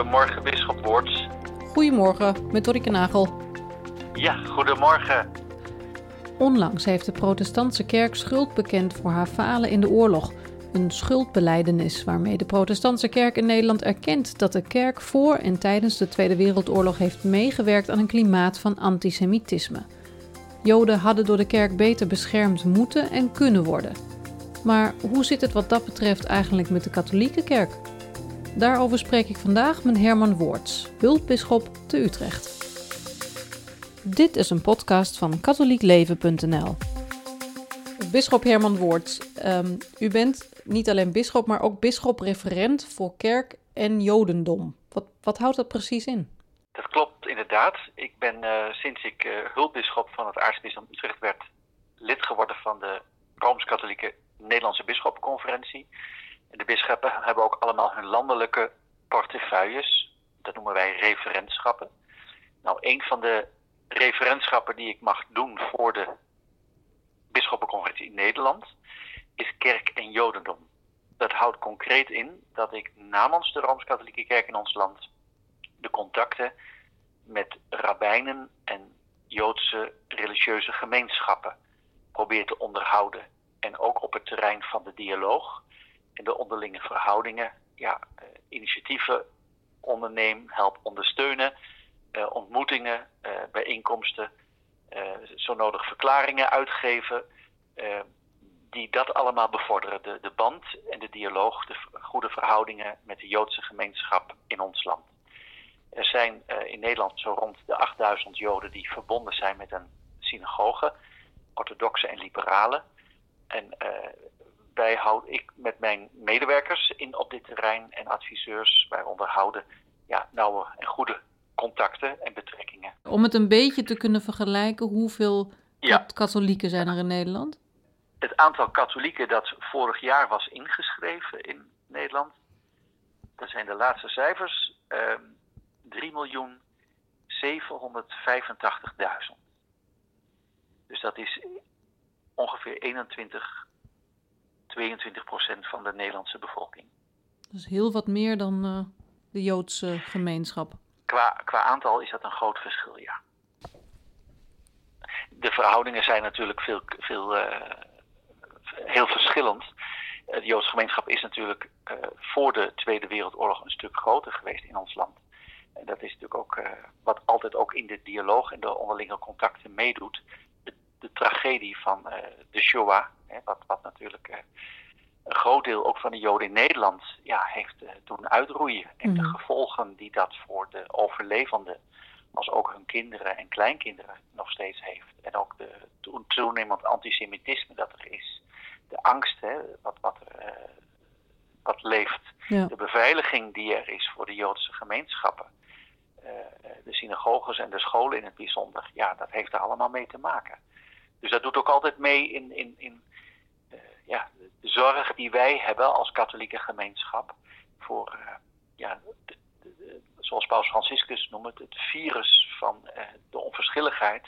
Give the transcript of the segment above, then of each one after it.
Goedemorgen, Bisschop Woorts. Goedemorgen, met Dorike Nagel. Ja, goedemorgen. Onlangs heeft de protestantse kerk schuld bekend voor haar falen in de oorlog. Een schuldbeleidenis waarmee de protestantse kerk in Nederland erkent dat de kerk voor en tijdens de Tweede Wereldoorlog heeft meegewerkt aan een klimaat van antisemitisme. Joden hadden door de kerk beter beschermd moeten en kunnen worden. Maar hoe zit het wat dat betreft eigenlijk met de katholieke kerk? Daarover spreek ik vandaag met Herman Woorts, hulpbisschop te Utrecht. Dit is een podcast van katholiekleven.nl. Bisschop Herman Woorts, um, u bent niet alleen bisschop, maar ook bisschop-referent voor kerk en jodendom. Wat, wat houdt dat precies in? Dat klopt inderdaad. Ik ben uh, sinds ik uh, hulpbisschop van het aartsbisdom Utrecht werd lid geworden van de Rooms-Katholieke Nederlandse Bisschoppenconferentie. De bisschoppen hebben ook allemaal hun landelijke portefeuilles. Dat noemen wij referentschappen. Nou, een van de referentschappen die ik mag doen voor de Bisschoppenconferentie in Nederland is kerk en jodendom. Dat houdt concreet in dat ik namens de Rooms-Katholieke Kerk in ons land de contacten met rabbijnen en Joodse religieuze gemeenschappen probeer te onderhouden. En ook op het terrein van de dialoog en de onderlinge verhoudingen ja, uh, initiatieven onderneem, help ondersteunen, uh, ontmoetingen, uh, bijeenkomsten, zo nodig verklaringen uitgeven, die dat allemaal bevorderen. De, de band en de dialoog, de goede verhoudingen met de Joodse gemeenschap in ons land. Er zijn in Nederland zo rond de 8000 Joden die verbonden zijn met een synagoge, orthodoxe en liberale. En wij houden ik met mijn medewerkers in op dit terrein en adviseurs. Wij onderhouden ja, nauwe en goede contacten en betrekkingen. Om het een beetje te kunnen vergelijken, hoeveel ja. katholieken zijn er in Nederland? Het aantal katholieken dat vorig jaar was ingeschreven in Nederland, dat zijn de laatste cijfers, uh, 3 miljoen 785.000. Dus dat is ongeveer 21 22% van de Nederlandse bevolking. Dat is heel wat meer dan uh, de Joodse gemeenschap. Qua, qua aantal is dat een groot verschil, ja. De verhoudingen zijn natuurlijk veel, veel, uh, heel verschillend. De Joodse gemeenschap is natuurlijk uh, voor de Tweede Wereldoorlog een stuk groter geweest in ons land. En dat is natuurlijk ook wat altijd ook in de dialoog en de onderlinge contacten meedoet. De, tragedie van de Shoah, Hè, wat, wat natuurlijk uh, een groot deel ook van de Joden in Nederland ja, heeft uh, doen uitroeien. En mm. de gevolgen die dat voor de overlevenden, als ook hun kinderen en kleinkinderen nog steeds heeft. En ook de toenemend antisemitisme dat er is. De angst hè, wat, wat, er, wat leeft. Ja. De beveiliging die er is voor de Joodse gemeenschappen. de synagoges en de scholen in het bijzonder. Ja, dat heeft er allemaal mee te maken. Dus dat doet ook altijd mee in, in, in ja, de zorg die wij hebben als katholieke gemeenschap voor, uh, ja, zoals Paus Franciscus noemt het, het virus van uh, de onverschilligheid.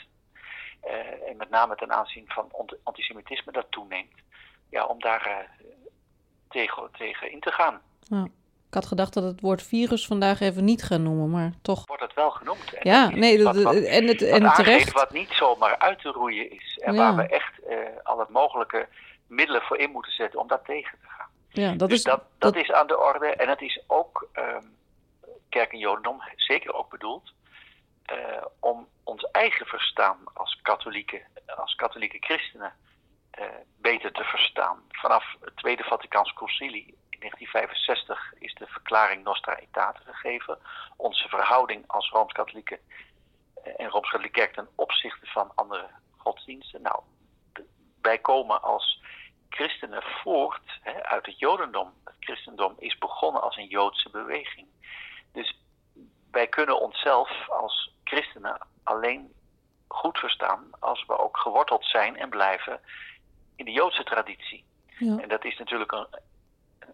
En met name ten aanzien van antisemitisme dat toeneemt. Ja, om daar tegen, tegen in te gaan. Ja. Ik had gedacht dat het woord virus vandaag even niet gaan noemen, maar toch. Wordt het wel genoemd. En ja, nee, wat, wat, en, het, en terecht. Wat niet zomaar uit te roeien is. En ja. waar we echt al het mogelijke middelen voor in moeten zetten om dat tegen te gaan. Ja, dat dus is, dat, dat, dat, is aan de orde. En het is ook, um, kerk en jodendom, zeker ook bedoeld, uh, om ons eigen verstaan als katholieke, als katholieke christenen uh, beter te verstaan. Vanaf het Tweede Vaticaans Concilie 1965 is de verklaring Nostra Aetate gegeven. Onze verhouding als Rooms-Katholieke uh, en Rooms-Katholieke Kerk ten opzichte van andere godsdiensten. Nou, wij komen als christenen voort hè, uit het Jodendom. Het christendom is begonnen als een Joodse beweging. Dus wij kunnen onszelf als christenen alleen goed verstaan als we ook geworteld zijn en blijven in de Joodse traditie. Ja. En dat is natuurlijk een,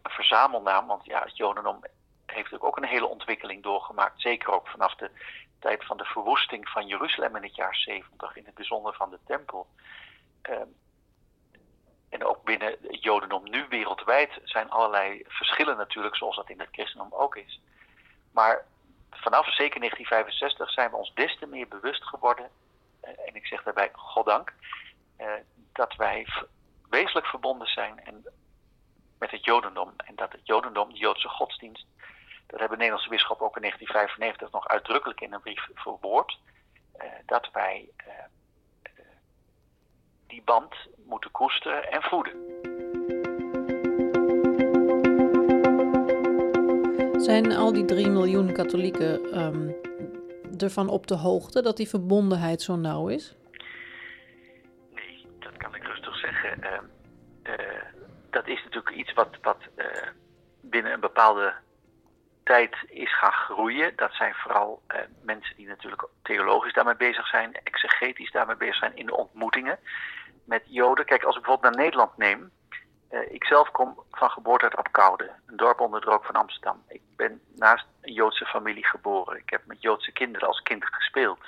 verzamelnaam, want ja, het Jodendom heeft ook een hele ontwikkeling doorgemaakt. Zeker ook vanaf de tijd van de verwoesting van Jeruzalem in het jaar 70, in het bijzonder van de tempel. Uh, en ook binnen het Jodendom nu wereldwijd zijn allerlei verschillen natuurlijk, zoals dat in het christendom ook is. Maar vanaf zeker 1965 zijn we ons des te meer bewust geworden, en ik zeg daarbij goddank, dat wij wezenlijk verbonden zijn en met het Jodendom. En dat het Jodendom, de Joodse godsdienst, dat hebben de Nederlandse bisschop ook in 1995 nog uitdrukkelijk in een brief verwoord. Uh, dat wij uh, die band moeten koesteren en voeden. Zijn al die 3 miljoen katholieken um, ervan op de hoogte dat die verbondenheid zo nauw is? Nee, dat kan ik rustig zeggen. Dat is natuurlijk iets wat, wat binnen een bepaalde tijd is gaan groeien. Dat zijn vooral uh, mensen die natuurlijk theologisch daarmee bezig zijn, exegetisch daarmee bezig zijn in de ontmoetingen met Joden. Kijk, als ik bijvoorbeeld naar Nederland neem. Uh, ik zelf kom van geboorte uit Apkoude, een dorp onder de rook van Amsterdam. Ik ben naast een Joodse familie geboren. Ik heb met Joodse kinderen als kind gespeeld.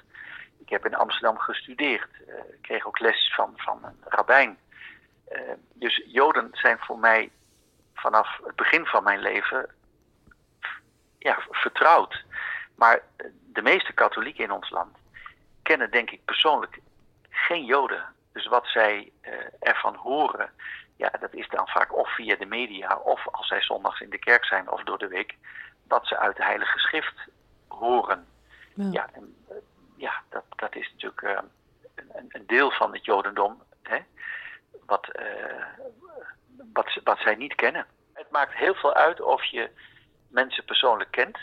Ik heb in Amsterdam gestudeerd. Ik kreeg ook les van, van een rabbijn. Dus Joden zijn voor mij vanaf het begin van mijn leven ja, vertrouwd. Maar de meeste katholieken in ons land kennen, denk ik persoonlijk, geen Joden. Dus wat zij uh, ervan horen, ja, dat is dan vaak of via de media, of als zij zondags in de kerk zijn of door de week, wat ze uit de Heilige Schrift horen. Ja, ja, en, uh, ja dat, dat is natuurlijk uh, een, een, deel van het Jodendom, hè, wat, wat, wat zij niet kennen. Het maakt heel veel uit of je mensen persoonlijk kent.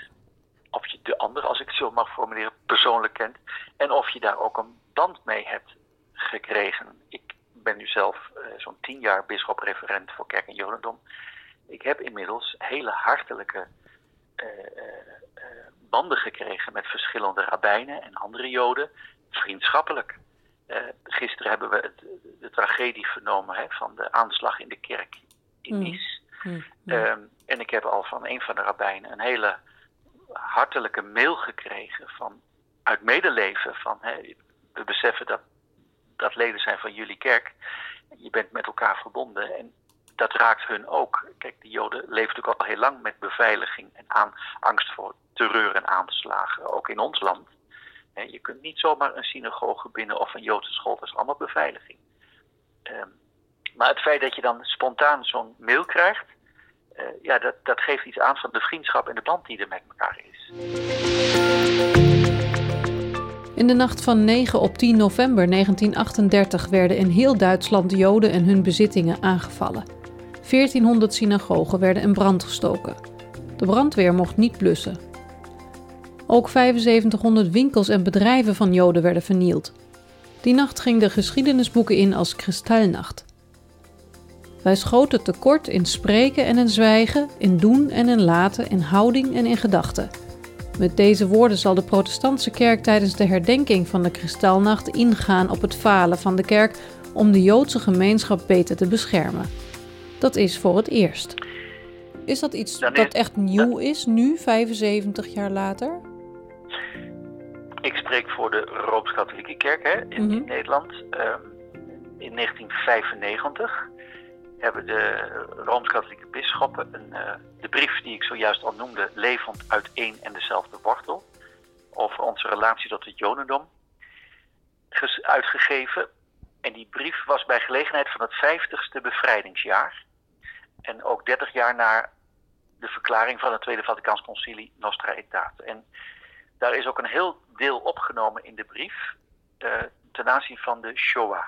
Of je de ander, als ik het zo mag formuleren, persoonlijk kent. En of je daar ook een band mee hebt gekregen. Ik ben nu zelf uh, zo'n tien jaar bisschop-referent voor Kerk en Jodendom. Ik heb inmiddels hele hartelijke uh, banden gekregen met verschillende rabbijnen en andere Joden. Vriendschappelijk. Gisteren hebben we het, de tragedie vernomen hè, van de aanslag in de kerk in hmm. Nice. Mm. Um, en ik heb al van een van de rabbijnen een hele hartelijke mail gekregen van, uit medeleven van hey, we beseffen dat dat leden zijn van jullie kerk. Je bent met elkaar verbonden en dat raakt hun ook. Kijk, de Joden leven natuurlijk al heel lang met beveiliging en aan, angst voor terreur en aanslagen, ook in ons land. Je kunt niet zomaar een synagoge binnen of een Joodse school, dat is allemaal beveiliging. Um, maar het feit dat je dan spontaan zo'n mail krijgt, uh, ja, dat, dat geeft iets aan van de vriendschap en de band die er met elkaar is. In de nacht van 9 op 10 november 1938 werden in heel Duitsland Joden en hun bezittingen aangevallen. 1400 synagogen werden in brand gestoken. De brandweer mocht niet blussen. Ook 7500 winkels en bedrijven van Joden werden vernield. Die nacht ging de geschiedenisboeken in als Kristalnacht. Wij schoten tekort in spreken en in zwijgen, in doen en in laten, in houding en in gedachten. Met deze woorden zal de protestantse kerk tijdens de herdenking van de Kristalnacht ingaan op het falen van de kerk om de Joodse gemeenschap beter te beschermen. Dat is voor het eerst. Is dat iets dat, echt nieuw is, nu, 75 jaar later? Ik spreek voor de Rooms-Katholieke Kerk hè, in, mhm. Nederland. Ehm, in 1995 hebben de Rooms-Katholieke bisschoppen een, uh, de brief die ik zojuist al noemde, levend uit één en dezelfde wortel, over onze relatie tot het Jodendom, uitgegeven. En die brief was bij gelegenheid van het 50ste bevrijdingsjaar. En ook 30 jaar na de verklaring van het Tweede Vaticaans Concilie Nostra Aetate. En daar is ook een heel deel opgenomen in de brief uh, ten aanzien van de Shoah.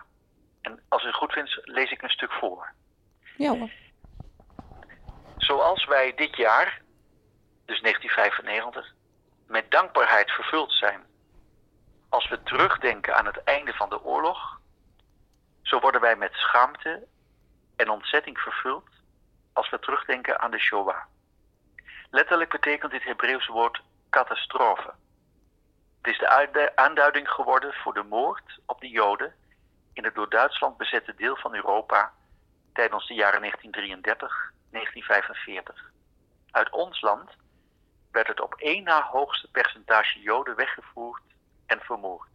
En als u het goed vindt, lees ik een stuk voor. Ja hoor. Zoals wij dit jaar, dus 1995, met dankbaarheid vervuld zijn als we terugdenken aan het einde van de oorlog, zo worden wij met schaamte en ontzetting vervuld als we terugdenken aan de Shoah. Letterlijk betekent dit Hebreeuwse woord catastrofe. Het is de aanduiding geworden voor de moord op de Joden in het door Duitsland bezette deel van Europa tijdens de jaren 1933, 1945. Uit ons land werd het op één na hoogste percentage Joden weggevoerd en vermoord.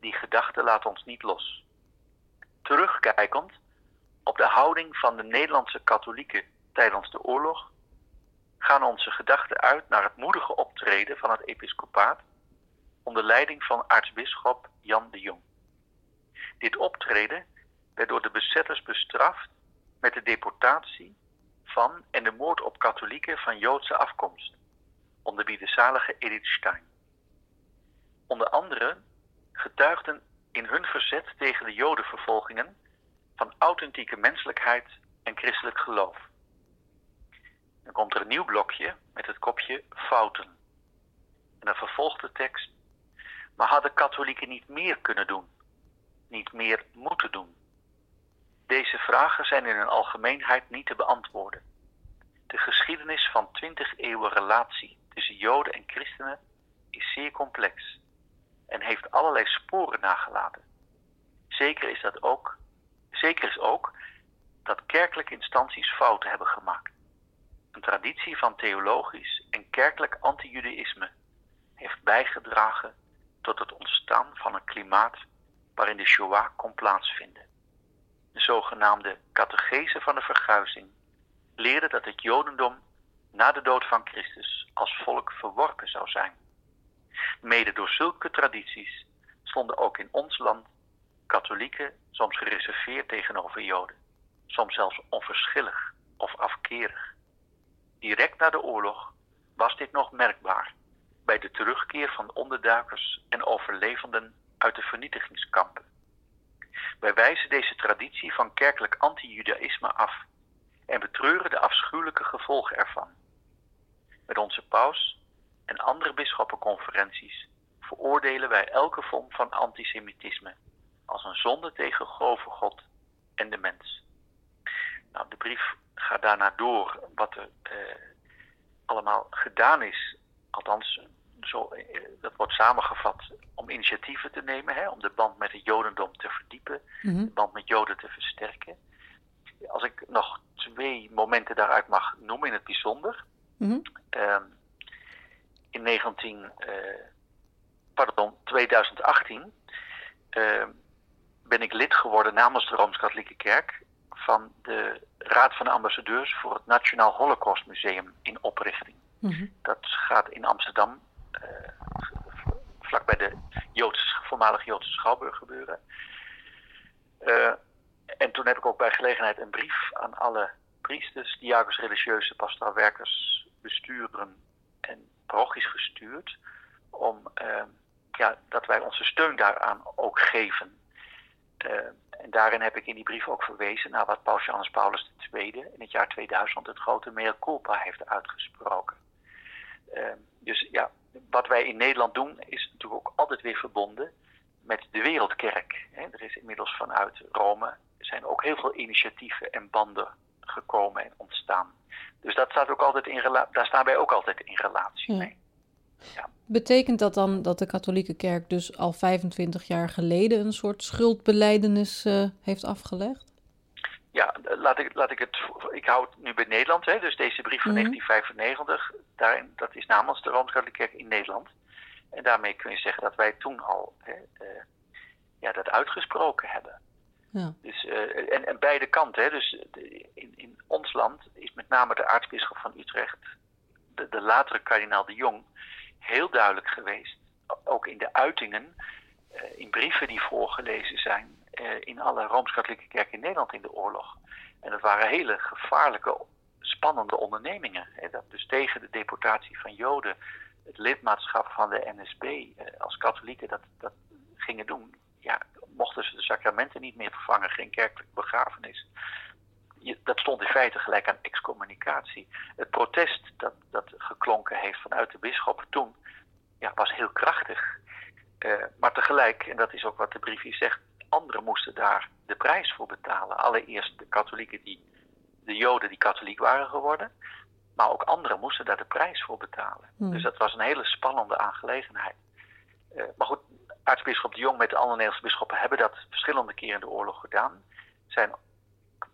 Die gedachte laat ons niet los. Terugkijkend op de houding van de Nederlandse katholieken tijdens de oorlog, gaan onze gedachten uit naar het moedige optreden van het episcopaat onder leiding van aartsbisschop Jan de Jong. Dit optreden werd door de bezetters bestraft met de deportatie van en de moord op katholieken van Joodse afkomst, onder wie de zalige Edith Stein. Onder andere getuigden in hun verzet tegen de Jodenvervolgingen van authentieke menselijkheid en christelijk geloof. Dan komt er een nieuw blokje met het kopje fouten. En dan vervolgt de tekst. Maar hadden katholieken niet meer kunnen doen? Niet meer moeten doen? Deze vragen zijn in hun algemeenheid niet te beantwoorden. De geschiedenis van twintig eeuwen relatie tussen Joden en christenen is zeer complex en heeft allerlei sporen nagelaten. Zeker is, dat ook, zeker is ook dat kerkelijke instanties fouten hebben gemaakt. Een traditie van theologisch en kerkelijk anti-judaïsme heeft bijgedragen tot het ontstaan van een klimaat waarin de Shoah kon plaatsvinden. De zogenaamde catechese van de verguizing leerde dat het Jodendom na de dood van Christus als volk verworpen zou zijn. Mede door zulke tradities stonden ook in ons land katholieken soms gereserveerd tegenover Joden, soms zelfs onverschillig of afkerig. Direct na de oorlog was dit nog merkbaar bij de terugkeer van onderduikers en overlevenden uit de vernietigingskampen. Wij wijzen deze traditie van kerkelijk anti-judaïsme af en betreuren de afschuwelijke gevolgen ervan. Met onze paus en andere bisschoppenconferenties veroordelen wij elke vorm van antisemitisme als een zonde tegen God en de mens. Nou, de brief gaat daarna door wat er eh, allemaal gedaan is, althans zo, eh, dat wordt samengevat om initiatieven te nemen, hè, om de band met het Jodendom te verdiepen, mhm. de band met Joden te versterken. Als ik nog twee momenten daaruit mag noemen in het bijzonder. Mm in 19, uh, eh, pardon, 2018 uh, ben ik lid geworden namens de Rooms-Katholieke Kerk van de Raad van de Ambassadeurs voor het Nationaal Holocaust Museum in oprichting. Mhm. Dat gaat in Amsterdam, uh, vlakbij de Joodse, voormalig Joodse Schouwburg gebeuren. Uh, en toen heb ik ook bij gelegenheid een brief aan alle priesters, diakens, religieuze, pastoraal werkers, besturen en parochies gestuurd. Om uh, ja, dat wij onze steun daaraan ook geven. Uh, en daarin heb ik in die brief ook verwezen naar wat Paus Johannes Paulus II in het jaar 2000 het grote mea culpa heeft uitgesproken. Uh, dus ja, wat wij in Nederland doen is natuurlijk ook altijd weer verbonden met de wereldkerk. Er is inmiddels vanuit Rome zijn ook heel veel initiatieven en banden gekomen en ontstaan. Dus dat staat ook altijd in daar staan wij ook altijd in relatie mee. Ja. Betekent dat dan dat de katholieke kerk dus al 25 jaar geleden een soort schuldbeleidenis uh, heeft afgelegd? Ja, laat ik, laat ik het. Ik hou het nu bij Nederland, hè, dus deze brief van 1995, mhm. daarin, dat is namens de Rooms-Katholieke Kerk in Nederland. En daarmee kun je zeggen dat wij toen al hè, uh, ja, dat uitgesproken hebben. Ja. Dus, uh, en, en beide kanten, hè, dus in, in ons land is met name de aartsbisschop van Utrecht, de, de latere kardinaal de Jong, heel duidelijk geweest. Ook in de uitingen, uh, in brieven die voorgelezen zijn uh, in alle Rooms-Katholieke kerken in Nederland in de oorlog. En dat waren hele gevaarlijke, spannende ondernemingen. Dat dus tegen de deportatie van Joden, het lidmaatschap van de NSB als katholieken dat, dat gingen doen. Ja, mochten ze de sacramenten niet meer vervangen, geen kerkelijke begrafenis. dat stond in feite gelijk aan excommunicatie. Het protest dat, dat geklonken heeft vanuit de bisschoppen toen, ja, was heel krachtig. Uh, maar tegelijk, en dat is ook wat de brief hier zegt, anderen moesten daar de prijs voor betalen. Allereerst de katholieken die, de joden die katholiek waren geworden, maar ook anderen moesten daar de prijs voor betalen. Hmm. Dus dat was een hele spannende aangelegenheid. Uh, maar goed, aartsbisschop de Jong met de andere Nederlandse bisschoppen hebben dat verschillende keren in de oorlog gedaan. Zijn,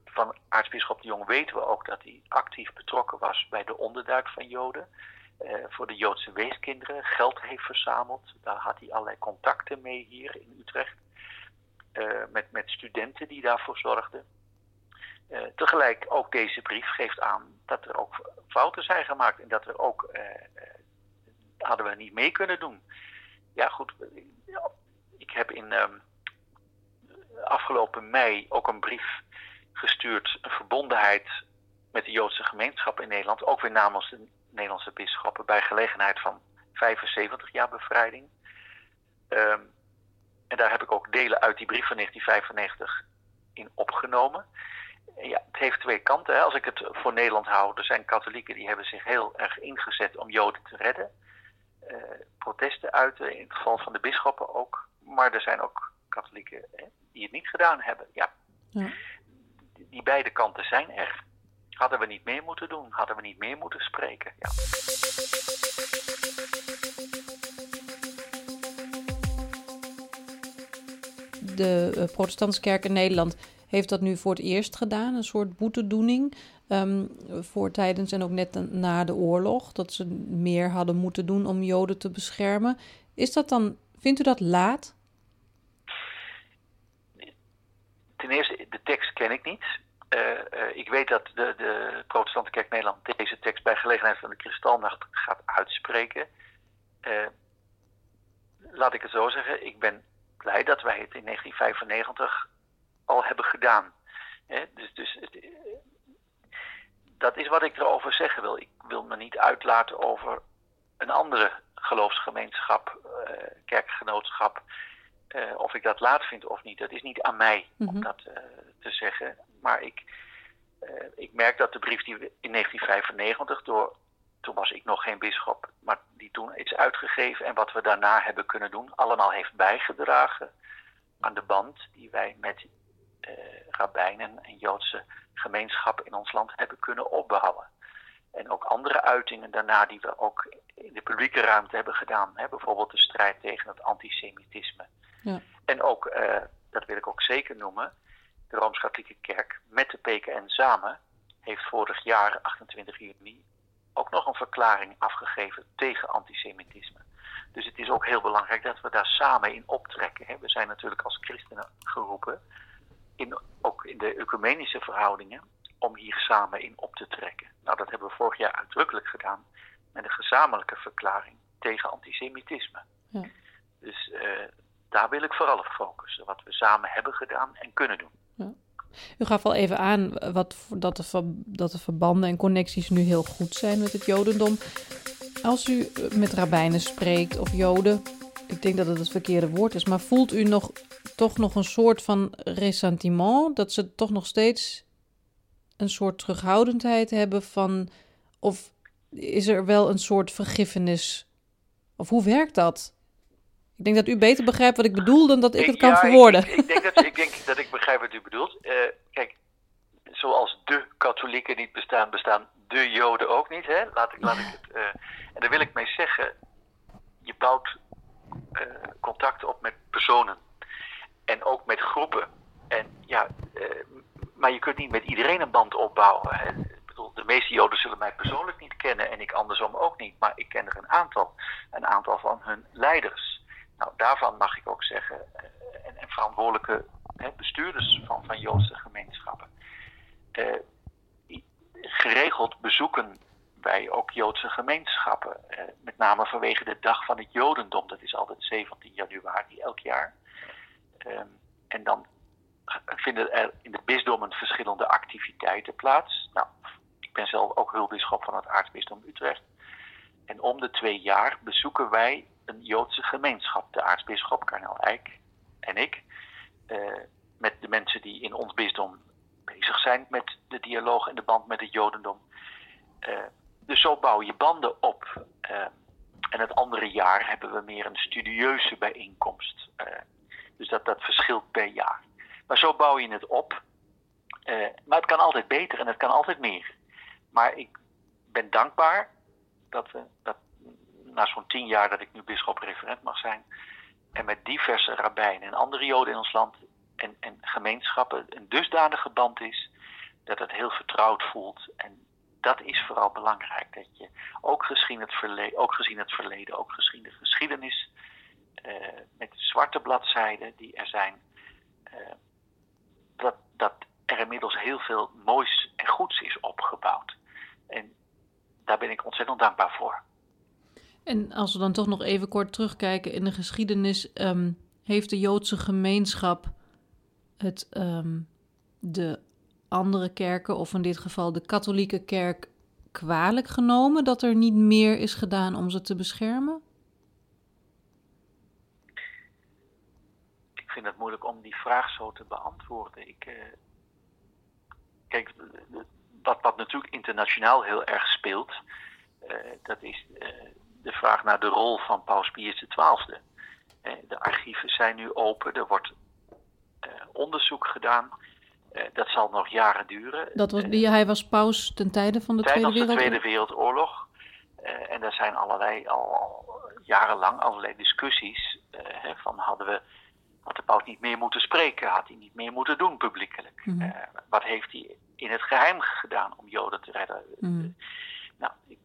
van aartsbisschop de Jong weten we ook dat hij actief betrokken was bij de onderduik van Joden. Uh, voor de Joodse weeskinderen geld heeft verzameld. Daar had hij allerlei contacten mee hier in Utrecht. Uh, met, met studenten die daarvoor zorgden. tegelijk ook deze brief geeft aan dat er ook fouten zijn gemaakt en dat er ook hadden we niet mee kunnen doen. Ja, goed. Ik heb in ehm, afgelopen mei ook een brief gestuurd, een verbondenheid met de Joodse gemeenschap in Nederland, ook weer namens de Nederlandse bisschoppen, bij gelegenheid van 75 jaar bevrijding. Ehm, en daar heb ik ook delen uit die brief van 1995 in opgenomen. ja, het heeft twee kanten. Hè. Als ik het voor Nederland hou, er zijn katholieken die hebben zich heel erg ingezet om Joden te redden. Uh, protesten uiten, in het geval van de bisschoppen ook. Maar er zijn ook katholieken hè, die het niet gedaan hebben. Ja. ja. Die beide kanten zijn er. Hadden we niet meer moeten doen? Hadden we niet meer moeten spreken? Ja. De uh, Protestantse Kerk in Nederland heeft dat nu voor het eerst gedaan, een soort boetedoening. Um, voor tijdens en ook net na de oorlog, dat ze meer hadden moeten doen om Joden te beschermen. Is dat dan, vindt u dat laat? Ten eerste, de tekst ken ik niet. Uh, uh, ik weet dat de, de Protestante Kerk Nederland deze tekst bij gelegenheid van de Kristalnacht gaat uitspreken. Uh, laat ik het zo zeggen, ik ben blij dat wij het in 1995 al hebben gedaan. dus, dus dat is wat ik erover zeggen wil. Ik wil me niet uitlaten over een andere geloofsgemeenschap, kerkgenootschap. of ik dat laat vind of niet. Dat is niet aan mij mm -hmm. om mhm. dat te zeggen. Maar ik, uh, ik merk dat de brief die we in 1995 door, toen was ik nog geen bisschop, maar die toen is uitgegeven en wat we daarna hebben kunnen doen, allemaal heeft bijgedragen aan de band die wij met uh, rabbijnen en Joodse gemeenschappen in ons land hebben kunnen opbouwen. En ook andere uitingen daarna die we ook in de publieke ruimte hebben gedaan. Hè? Bijvoorbeeld de strijd tegen het antisemitisme. Ja. En ook, uh, dat wil ik ook zeker noemen, de Rooms-Katholieke Kerk met de PKN samen heeft vorig jaar, 28 juni, ook nog een verklaring afgegeven tegen antisemitisme. Dus het is ook heel belangrijk dat we daar samen in optrekken. We zijn natuurlijk als christenen geroepen, in, ook in de ecumenische verhoudingen, om hier samen in op te trekken. Nou, dat hebben we vorig jaar uitdrukkelijk gedaan met een gezamenlijke verklaring tegen antisemitisme. Ja. Dus uh, daar wil ik vooral op focussen, wat we samen hebben gedaan en kunnen doen. U gaf al even aan wat, dat, de, dat de verbanden en connecties nu heel goed zijn met het Jodendom. Als u met rabbijnen spreekt of Joden, ik denk dat het het verkeerde woord is, maar voelt u nog, toch nog een soort van ressentiment? Dat ze toch nog steeds een soort terughoudendheid hebben van. Of is er wel een soort vergiffenis? Of hoe werkt dat? Ik denk dat u beter begrijpt wat ik bedoel dan dat ik, het kan ja, verwoorden. Ik, ik, denk dat, ik denk dat ik wat u bedoelt. Uh, kijk, zoals de katholieken niet bestaan, bestaan de joden ook niet. Hè? Laat, ik, laat ik het, uh, en daar wil ik mee zeggen, je bouwt uh, contact op met personen. En ook met groepen. En ja, maar je kunt niet met iedereen een band opbouwen. Hè? De meeste joden zullen mij persoonlijk niet kennen en ik andersom ook niet. Maar ik ken er een aantal. Een aantal van hun leiders. Nou, daarvan mag ik ook zeggen, en, en, verantwoordelijke bestuurders van, van Joodse gemeenschappen. Uh, geregeld bezoeken wij ook Joodse gemeenschappen. Uh, met name vanwege de dag van het Jodendom. Dat is altijd 17 januari elk jaar. Ehm, en dan vinden er in de bisdommen verschillende activiteiten plaats. Nou, ik ben zelf ook hulpbisschop van het aartsbisdom Utrecht. En om de twee jaar bezoeken wij een Joodse gemeenschap, de aartsbisschop Karnel Eijk en ik, met de mensen die in ons bisdom bezig zijn met de dialoog en de band met het Jodendom. Uh, dus zo bouw je banden op. Uh, en het andere jaar hebben we meer een studieuze bijeenkomst. dus dat, dat verschilt per jaar. Maar zo bouw je het op. maar het kan altijd beter en het kan altijd meer. Maar ik ben dankbaar dat dat na zo'n tien jaar dat ik nu bisschop-referent mag zijn, en met diverse rabbijnen en andere joden in ons land en, en gemeenschappen een dusdanige band is dat het heel vertrouwd voelt. En dat is vooral belangrijk. Dat je ook gezien het verleden, ook, gezien het verleden, ook gezien de geschiedenis, uh, met zwarte bladzijden die er zijn, uh, dat, dat er inmiddels heel veel moois en goeds is opgebouwd. En daar ben ik ontzettend dankbaar voor. En als we dan toch nog even kort terugkijken in de geschiedenis, ehm, heeft de Joodse gemeenschap het ehm, de andere kerken, of in dit geval de katholieke kerk, kwalijk genomen dat er niet meer is gedaan om ze te beschermen? Ik vind het moeilijk om die vraag zo te beantwoorden. Ik, uh, kijk, wat, natuurlijk internationaal heel erg speelt, uh, dat is uh, de vraag naar de rol van Paus Pius XII. de archieven zijn nu open, er wordt onderzoek gedaan. Uh, dat zal nog jaren duren. Dat was, hij was paus ten tijde van de Tweede Wereldoorlog? De Tweede Wereldoorlog. En er zijn allerlei, al jarenlang allerlei discussies van hadden we, had de paus niet meer moeten spreken, had hij niet meer moeten doen publiekelijk. Mm -hmm. wat heeft hij in het geheim gedaan om Joden te redden? Mm. nou, ik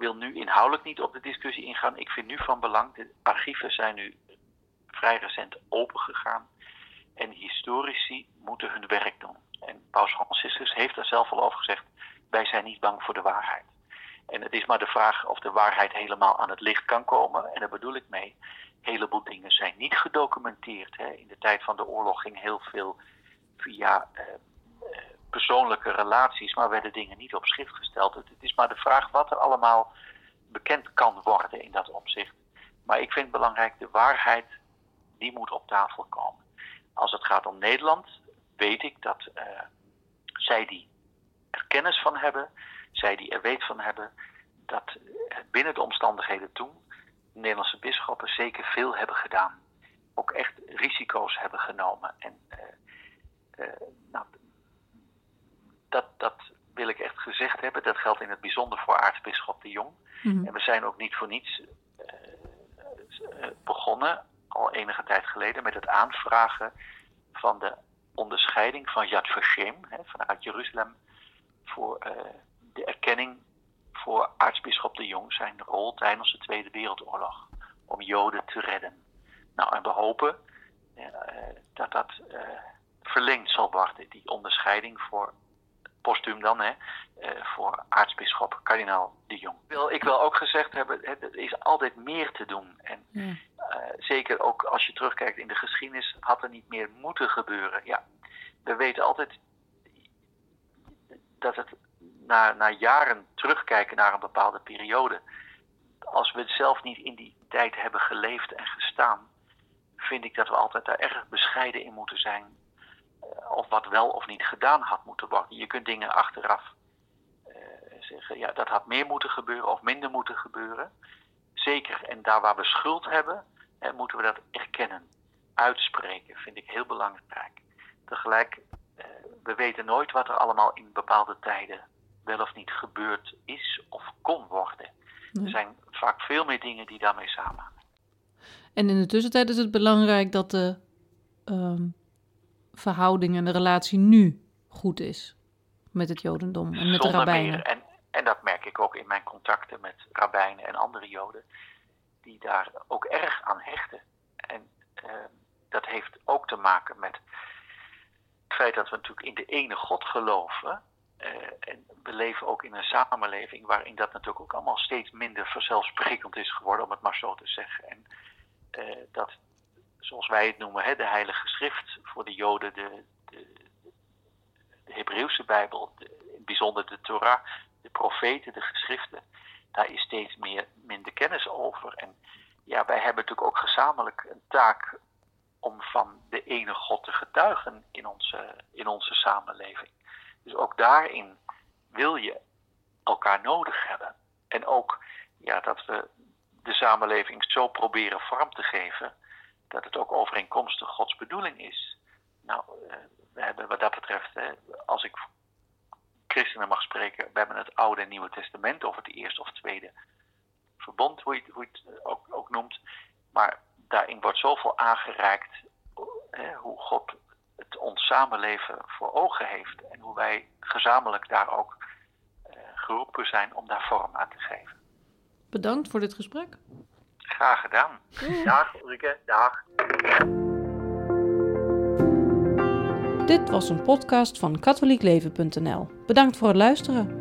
wil nu inhoudelijk niet op de discussie ingaan. Ik vind nu van belang, de archieven zijn nu vrij recent opengegaan. En historici moeten hun werk doen. En Paus Franciscus heeft daar zelf al over gezegd: wij zijn niet bang voor de waarheid. En het is maar de vraag of de waarheid helemaal aan het licht kan komen. En daar bedoel ik mee: een heleboel dingen zijn niet gedocumenteerd. Hè. In de tijd van de oorlog ging heel veel via eh, persoonlijke relaties, maar werden dingen niet op schrift gesteld. Het is maar de vraag wat er allemaal bekend kan worden in dat opzicht. Maar ik vind belangrijk: de waarheid die moet op tafel komen. Als het gaat om Nederland, weet ik dat uh, zij die er kennis van hebben, zij die er weet van hebben, dat binnen de omstandigheden toen de Nederlandse bisschoppen zeker veel hebben gedaan. Ook echt risico's hebben genomen. En uh, nou, dat, dat wil ik echt gezegd hebben. Dat geldt in het bijzonder voor aartsbisschop de Jong. Mm-hmm. En we zijn ook niet voor niets begonnen al enige tijd geleden met het aanvragen van de onderscheiding van Yad Vashem vanuit Jeruzalem voor uh, de erkenning voor aartsbisschop de Jong zijn rol tijdens de Tweede Wereldoorlog om Joden te redden. Nou, en we hopen uh, dat dat verlengd zal worden, die onderscheiding voor postuum dan, hè, voor aartsbisschop kardinaal de Jong. Ik wil, ik wil ook gezegd hebben, er is altijd meer te doen. En ja. Uh, zeker ook als je terugkijkt in de geschiedenis, had er niet meer moeten gebeuren. Ja, we weten altijd dat het na, na jaren terugkijken naar een bepaalde periode, als we het zelf niet in die tijd hebben geleefd en gestaan, vind ik dat we altijd daar erg bescheiden in moeten zijn. Uh, of wat wel of niet gedaan had moeten worden. Je kunt dingen achteraf uh, zeggen, ja, dat had meer moeten gebeuren of minder moeten gebeuren. Zeker, en daar waar we schuld hebben, hè, moeten we dat erkennen, uitspreken, vind ik heel belangrijk. Tegelijk, eh, we weten nooit wat er allemaal in bepaalde tijden wel of niet gebeurd is of kon worden. Er zijn vaak veel meer dingen die daarmee samenhangen. En in de tussentijd is het belangrijk dat de um, verhouding en de relatie nu goed is met het Jodendom en met Zonder de rabbijnen. En, en dat merk ik ook in mijn contacten met rabbijnen en andere Joden die daar ook erg aan hechten. En uh, dat heeft ook te maken met het feit dat we natuurlijk in de ene God geloven. Uh, en we leven ook in een samenleving waarin dat natuurlijk ook allemaal steeds minder vanzelfsprekend is geworden, om het maar zo te zeggen. En uh, dat, zoals wij het noemen, hè, de Heilige Schrift voor de Joden, de, de, de Hebreeuwse Bijbel, in het bijzonder de Torah, de profeten, de geschriften, daar is steeds meer, minder kennis over. En ja, wij hebben natuurlijk ook gezamenlijk een taak om van de ene God te getuigen in onze, in onze samenleving. Dus ook daarin wil je elkaar nodig hebben. En ook ja, dat we de samenleving zo proberen vorm te geven dat het ook overeenkomstig Gods bedoeling is. Nou, we hebben wat dat betreft, als ik christenen mag spreken, we hebben het Oude en Nieuwe Testament, of het Eerste of Tweede Verbond, hoe je, hoe je het ook, ook, noemt. Maar daarin wordt zoveel aangereikt hè, hoe God het ons samenleven voor ogen heeft en hoe wij gezamenlijk daar ook eh, geroepen zijn om daar vorm aan te geven. Bedankt voor dit gesprek. Graag gedaan. Dag Ulrike, dag. Dit was een podcast van katholiekleven.nl. Bedankt voor het luisteren.